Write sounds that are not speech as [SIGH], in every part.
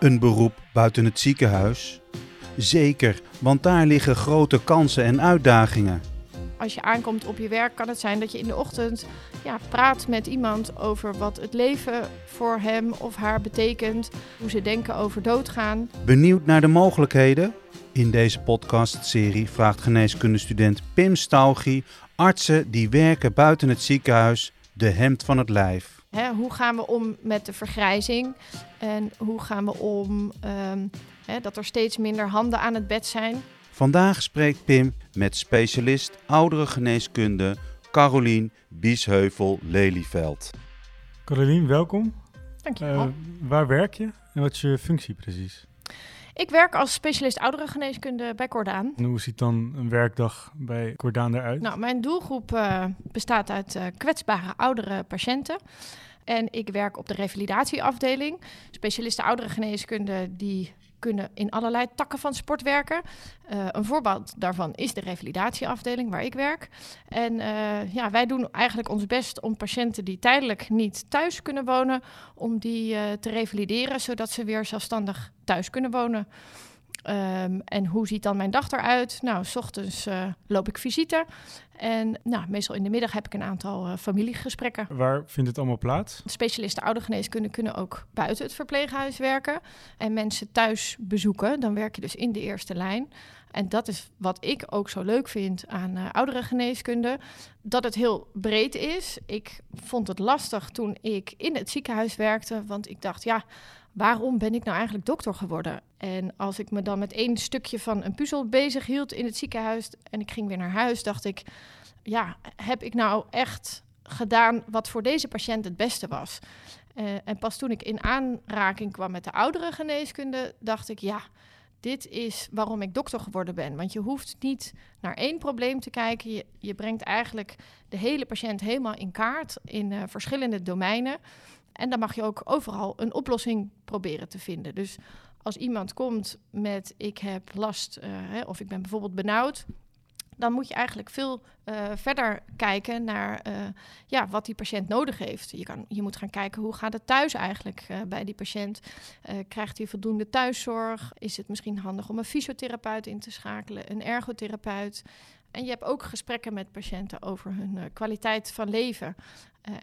Een beroep buiten het ziekenhuis? Zeker, want daar liggen grote kansen en uitdagingen. Als je aankomt op je werk, kan het zijn dat je in de ochtend ja, praat met iemand over wat het leven voor hem of haar betekent, hoe ze denken over doodgaan. Benieuwd naar de mogelijkheden? In deze podcastserie vraagt geneeskundestudent Pim Staugie artsen die werken buiten het ziekenhuis de hemd van het lijf. Hè, hoe gaan we om met de vergrijzing? En hoe gaan we om ehm, hè, dat er steeds minder handen aan het bed zijn? Vandaag spreekt Pim met specialist ouderengeneeskunde Carolien Biesheuvel-Lelyveld. Carolien, welkom. Dankjewel. Uh, waar werk je en wat is je functie precies? Ik werk als specialist ouderengeneeskunde bij Cordaan. En hoe ziet dan een werkdag bij Cordaan eruit? Nou, mijn doelgroep uh, bestaat uit uh, kwetsbare oudere patiënten. En ik werk op de revalidatieafdeling. Specialisten ouderengeneeskunde die kunnen in allerlei takken van sport werken. Uh, een voorbeeld daarvan is de revalidatieafdeling waar ik werk. En uh, ja, wij doen eigenlijk ons best om patiënten die tijdelijk niet thuis kunnen wonen, om die uh, te revalideren, zodat ze weer zelfstandig thuis kunnen wonen. Um, en hoe ziet dan mijn dag eruit? Nou, s ochtends uh, loop ik visite. En nou, meestal in de middag heb ik een aantal uh, familiegesprekken. Waar vindt het allemaal plaats? Specialisten oudergeneeskunde kunnen ook buiten het verpleeghuis werken. En mensen thuis bezoeken. Dan werk je dus in de eerste lijn. En dat is wat ik ook zo leuk vind aan uh, ouderengeneeskunde. Dat het heel breed is. Ik vond het lastig toen ik in het ziekenhuis werkte. Want ik dacht, ja waarom ben ik nou eigenlijk dokter geworden? En als ik me dan met één stukje van een puzzel bezig hield in het ziekenhuis en ik ging weer naar huis, dacht ik, ja, heb ik nou echt gedaan wat voor deze patiënt het beste was? Uh, en pas toen ik in aanraking kwam met de oudere geneeskunde, dacht ik, ja, dit is waarom ik dokter geworden ben. Want je hoeft niet naar één probleem te kijken. Je, brengt eigenlijk de hele patiënt helemaal in kaart in uh, verschillende domeinen. En dan mag je ook overal een oplossing proberen te vinden. Dus als iemand komt met ik heb last hè, of ik ben bijvoorbeeld benauwd, dan moet je eigenlijk veel uh, verder kijken naar uh, ja, wat die patiënt nodig heeft. Je, kan, je moet gaan kijken hoe gaat het thuis eigenlijk bij die patiënt. krijgt hij voldoende thuiszorg? Is het misschien handig om een fysiotherapeut in te schakelen, een ergotherapeut? En je hebt ook gesprekken met patiënten over hun kwaliteit van leven.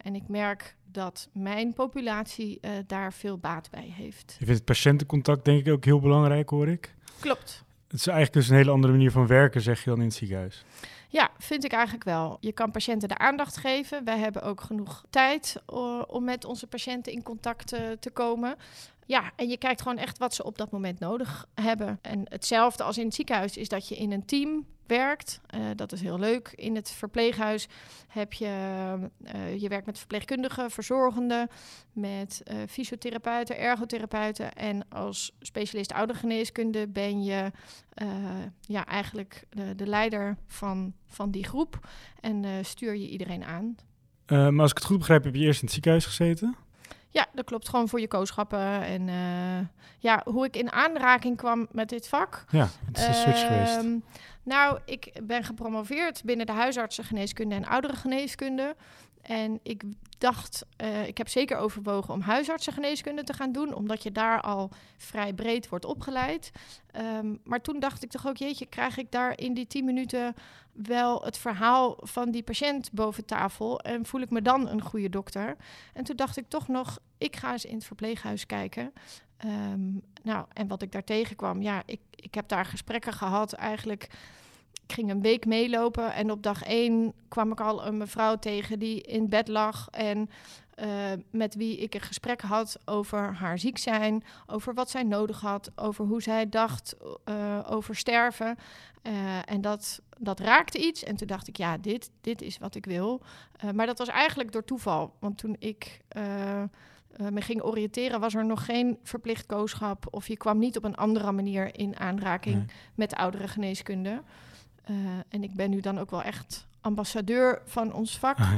En ik merk dat mijn populatie daar veel baat bij heeft. Je vindt het patiëntencontact denk ik ook heel belangrijk, hoor ik. Klopt. Het is eigenlijk dus een hele andere manier van werken, zeg je dan in het ziekenhuis. Ja, vind ik eigenlijk wel. Je kan patiënten de aandacht geven. Wij hebben ook genoeg tijd om met onze patiënten in contact uh, te komen. Ja, en je kijkt gewoon echt wat ze op dat moment nodig hebben. En hetzelfde als in het ziekenhuis is dat je in een team werkt. Uh, dat is heel leuk. In het verpleeghuis heb je, uh, je werkt met verpleegkundigen, verzorgenden, met uh, fysiotherapeuten, ergotherapeuten. En als specialist oudergeneeskunde ben je ja, eigenlijk de, de, leider van, van die groep en stuur je iedereen aan. maar als ik het goed begrijp, heb je eerst in het ziekenhuis gezeten? Ja, dat klopt. Gewoon voor je kooschappen. En uh, ja, hoe ik in aanraking kwam met dit vak. Ja, het is een switch uh, geweest. Nou, ik ben gepromoveerd binnen de huisartsengeneeskunde en ouderengeneeskunde. En ik dacht, uh, ik heb zeker overwogen om huisartsengeneeskunde te gaan doen, omdat je daar al vrij breed wordt opgeleid. Um, maar toen dacht ik toch ook, jeetje, krijg ik daar in die tien minuten wel het verhaal van die patiënt boven tafel en voel ik me dan een goede dokter? En toen dacht ik toch nog, ik ga eens in het verpleeghuis kijken. Um, nou, en wat ik daar tegenkwam, ja, ik, ik heb daar gesprekken gehad eigenlijk ik ging een week meelopen en op dag één kwam ik al een mevrouw tegen die in bed lag en uh, met wie ik een gesprek had over haar ziek zijn, over wat zij nodig had, over hoe zij dacht uh, over sterven. Uh, en dat, dat raakte iets. En toen dacht ik, ja, dit, dit is wat ik wil. maar dat was eigenlijk door toeval. Want toen ik me ging oriënteren, was er nog geen verplicht kooschap. Of je kwam niet op een andere manier in aanraking nee. met oudere geneeskunde. En ik ben nu dan ook wel echt ambassadeur van ons vak. [LAUGHS]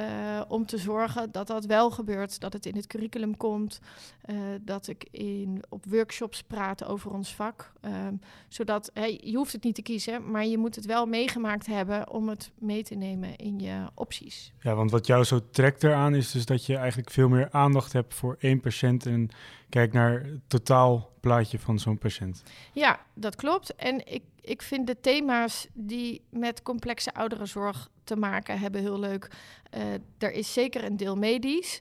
Uh, om te zorgen dat dat wel gebeurt, dat het in het curriculum komt, uh, dat ik in, op workshops praat over ons vak. Um, zodat hey, je hoeft het niet te kiezen, maar je moet het wel meegemaakt hebben om het mee te nemen in je opties. Ja, want wat jou zo trekt eraan is dus dat je eigenlijk veel meer aandacht hebt voor één patiënt en kijkt naar het totaalplaatje van zo'n patiënt. Ja, dat klopt. En ik ik vind de thema's die met complexe ouderenzorg te maken hebben heel leuk. Uh, er is zeker een deel medisch.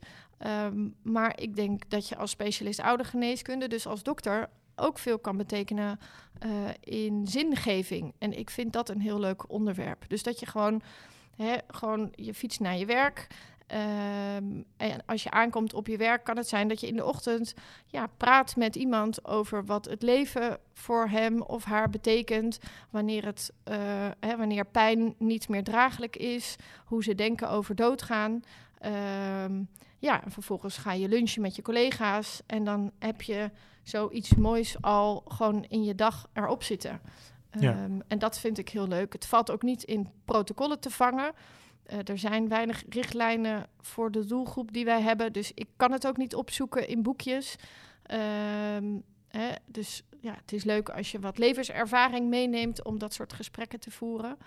Um, maar ik denk dat je als specialist oudergeneeskunde, dus als dokter, ook veel kan betekenen uh, in zingeving. En ik vind dat een heel leuk onderwerp. Dus dat je gewoon, hè, gewoon je fiets naar je werk. Um, en als je aankomt op je werk, kan het zijn dat je in de ochtend ja, praat met iemand over wat het leven voor hem of haar betekent. Wanneer, het, uh, hè, wanneer pijn niet meer draaglijk is, hoe ze denken over doodgaan. Um, ja, en vervolgens ga je lunchen met je collega's en dan heb je zoiets moois al gewoon in je dag erop zitten. Ja. Um, en dat vind ik heel leuk. Het valt ook niet in protocollen te vangen. Uh, er zijn weinig richtlijnen voor de doelgroep die wij hebben. Dus ik kan het ook niet opzoeken in boekjes. Um, hè, dus ja, het is leuk als je wat levenservaring meeneemt om dat soort gesprekken te voeren.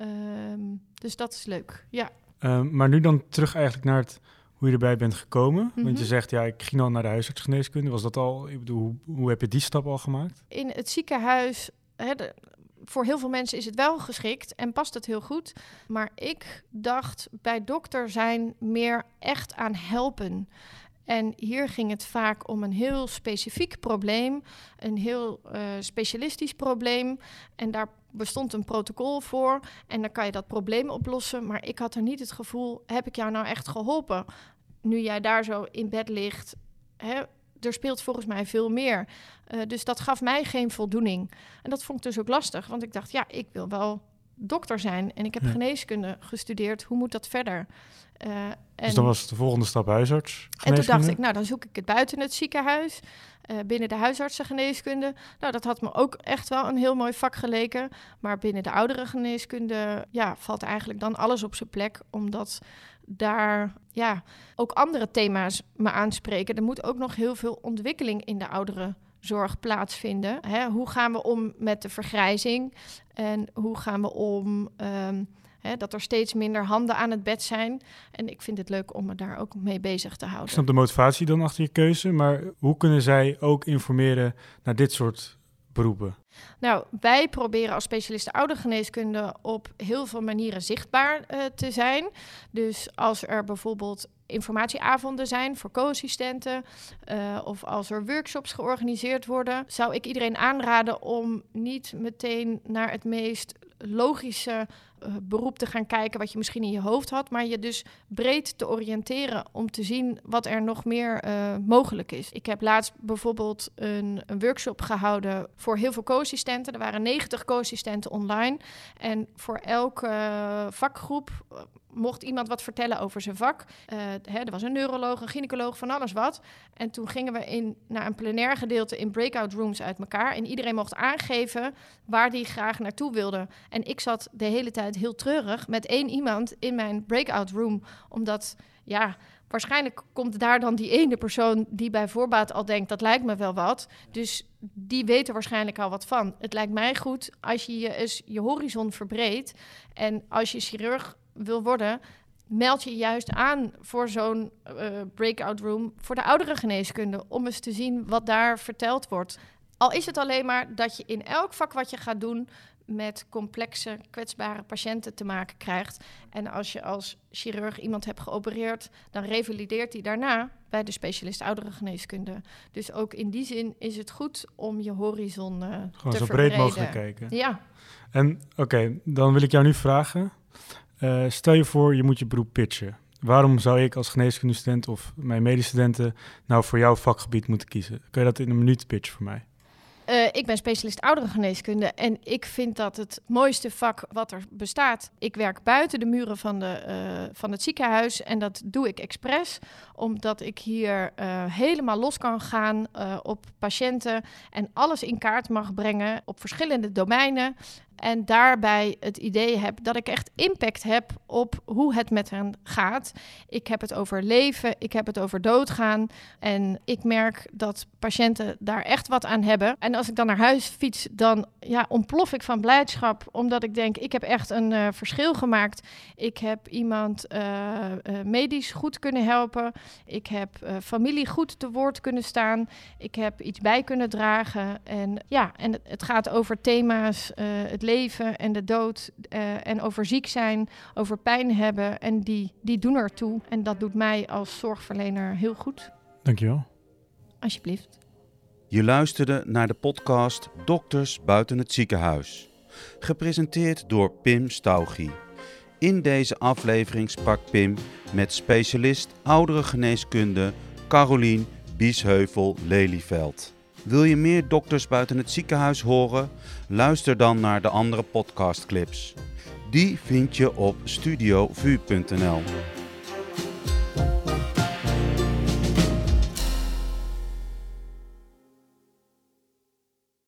Um, dus dat is leuk, ja. Um, maar nu dan terug eigenlijk naar het, hoe je erbij bent gekomen. Mm -hmm. Want je mhm. zegt, ja, ik ging al naar de huisartsgeneeskunde. Was dat al, ik bedoel, hoe, hoe heb je die stap al gemaakt? In het ziekenhuis... Hè, de, voor heel veel mensen is het wel geschikt en past het heel goed. Maar ik dacht bij dokter zijn meer echt aan helpen. En hier ging het vaak om een heel specifiek probleem, een heel uh, specialistisch probleem. En daar bestond een protocol voor. En dan kan je dat probleem oplossen. Maar ik had er niet het gevoel: heb ik jou nou echt geholpen? Nu jij daar zo in bed ligt, hè, er speelt volgens mij veel meer. Uh, dus dat gaf mij geen voldoening. En dat vond ik dus ook lastig, want ik dacht, ja, ik wil wel dokter zijn en ik heb ja. geneeskunde gestudeerd. Hoe moet dat verder? Uh, en dus dan was de volgende stap huisarts. En toen dacht ik, nou, dan zoek ik het buiten het ziekenhuis, uh, binnen de huisartsengeneeskunde. Nou, dat had me ook echt wel een heel mooi vak geleken. Maar binnen de oudere geneeskunde, ja, valt eigenlijk dan alles op zijn plek, omdat daar ja, ook andere thema's me aanspreken. Er moet ook nog heel veel ontwikkeling in de oudere zorg plaatsvinden. Hè? Hoe gaan we om met de vergrijzing? En hoe gaan we om um, hè, dat er steeds minder handen aan het bed zijn? En ik vind het leuk om me daar ook mee bezig te houden. Ik snap de motivatie dan achter je keuze, maar hoe kunnen zij ook informeren naar dit soort Nou, wij proberen als specialisten oudergeneeskunde op heel veel manieren zichtbaar uh, te zijn. Dus als er bijvoorbeeld informatieavonden zijn voor co-assistenten uh, of als er workshops georganiseerd worden, zou ik iedereen aanraden om niet meteen naar het meest logische uh, beroep te gaan kijken wat je misschien in je hoofd had, maar je dus breed te oriënteren om te zien wat er nog meer uh, mogelijk is. Ik heb laatst bijvoorbeeld een, een workshop gehouden voor heel veel co-assistenten. Er waren 90 co-assistenten online en voor elke uh, vakgroep mocht iemand wat vertellen over zijn vak. Hè, er was een neuroloog, een gynaecoloog, van alles wat. En toen gingen we in, naar een plenair gedeelte in breakout rooms uit elkaar en iedereen mocht aangeven waar die graag naartoe wilde. En ik zat de hele tijd heel treurig met één iemand in mijn breakout room. Omdat, ja, waarschijnlijk komt daar dan die ene persoon die bij voorbaat al denkt, dat lijkt me wel wat. Dus die weet er waarschijnlijk al wat van. Het lijkt mij goed als je je, je horizon verbreedt. En als je chirurg wil worden, meld je juist aan voor zo'n uh, breakout room voor de oudere geneeskunde. Om eens te zien wat daar verteld wordt. Al is het alleen maar dat je in elk vak wat je gaat doen met complexe, kwetsbare patiënten te maken krijgt. En als je als chirurg iemand hebt geopereerd, dan revalideert hij daarna bij de specialist oudere geneeskunde. Dus ook in die zin is het goed om je horizon uh, Gewoon te zo breed mogelijk kijken. Ja. En oké, okay, dan wil ik jou nu vragen. Uh, stel je voor, je moet je beroep pitchen. Waarom zou ik als geneeskundestudent of mijn medestudenten nou voor jouw vakgebied moeten kiezen? Kun je dat in een minuut pitchen voor mij? Uh, ik ben specialist ouderengeneeskunde en ik vind dat het mooiste vak wat er bestaat. Ik werk buiten de muren van, de, uh, van het ziekenhuis en dat doe ik expres, omdat ik hier helemaal los kan gaan op patiënten en alles in kaart mag brengen op verschillende domeinen. En daarbij het idee heb dat ik echt impact heb op hoe het met hen gaat. Ik heb het over leven, ik heb het over doodgaan. En ik merk dat patiënten daar echt wat aan hebben. En als ik dan naar huis fiets, dan ja, ontplof ik van blijdschap. Omdat ik denk, ik heb echt een uh, verschil gemaakt. Ik heb iemand uh, uh, medisch goed kunnen helpen. Ik heb familie goed te woord kunnen staan. Ik heb iets bij kunnen dragen. En ja, en het, het gaat over thema's, het leven en de dood. en over ziek zijn, over pijn hebben. En die, die doen ertoe. En dat doet mij als zorgverlener heel goed. Dankjewel. Alsjeblieft. Je luisterde naar de podcast Dokters buiten het ziekenhuis. Gepresenteerd door Pim Staugie. In deze aflevering sprak Pim met specialist ouderengeneeskunde Carolien Biesheuvel-Lelyveld. Wil je meer dokters buiten het ziekenhuis horen? Luister dan naar de andere podcastclips. Die vind je op studiovu.nl.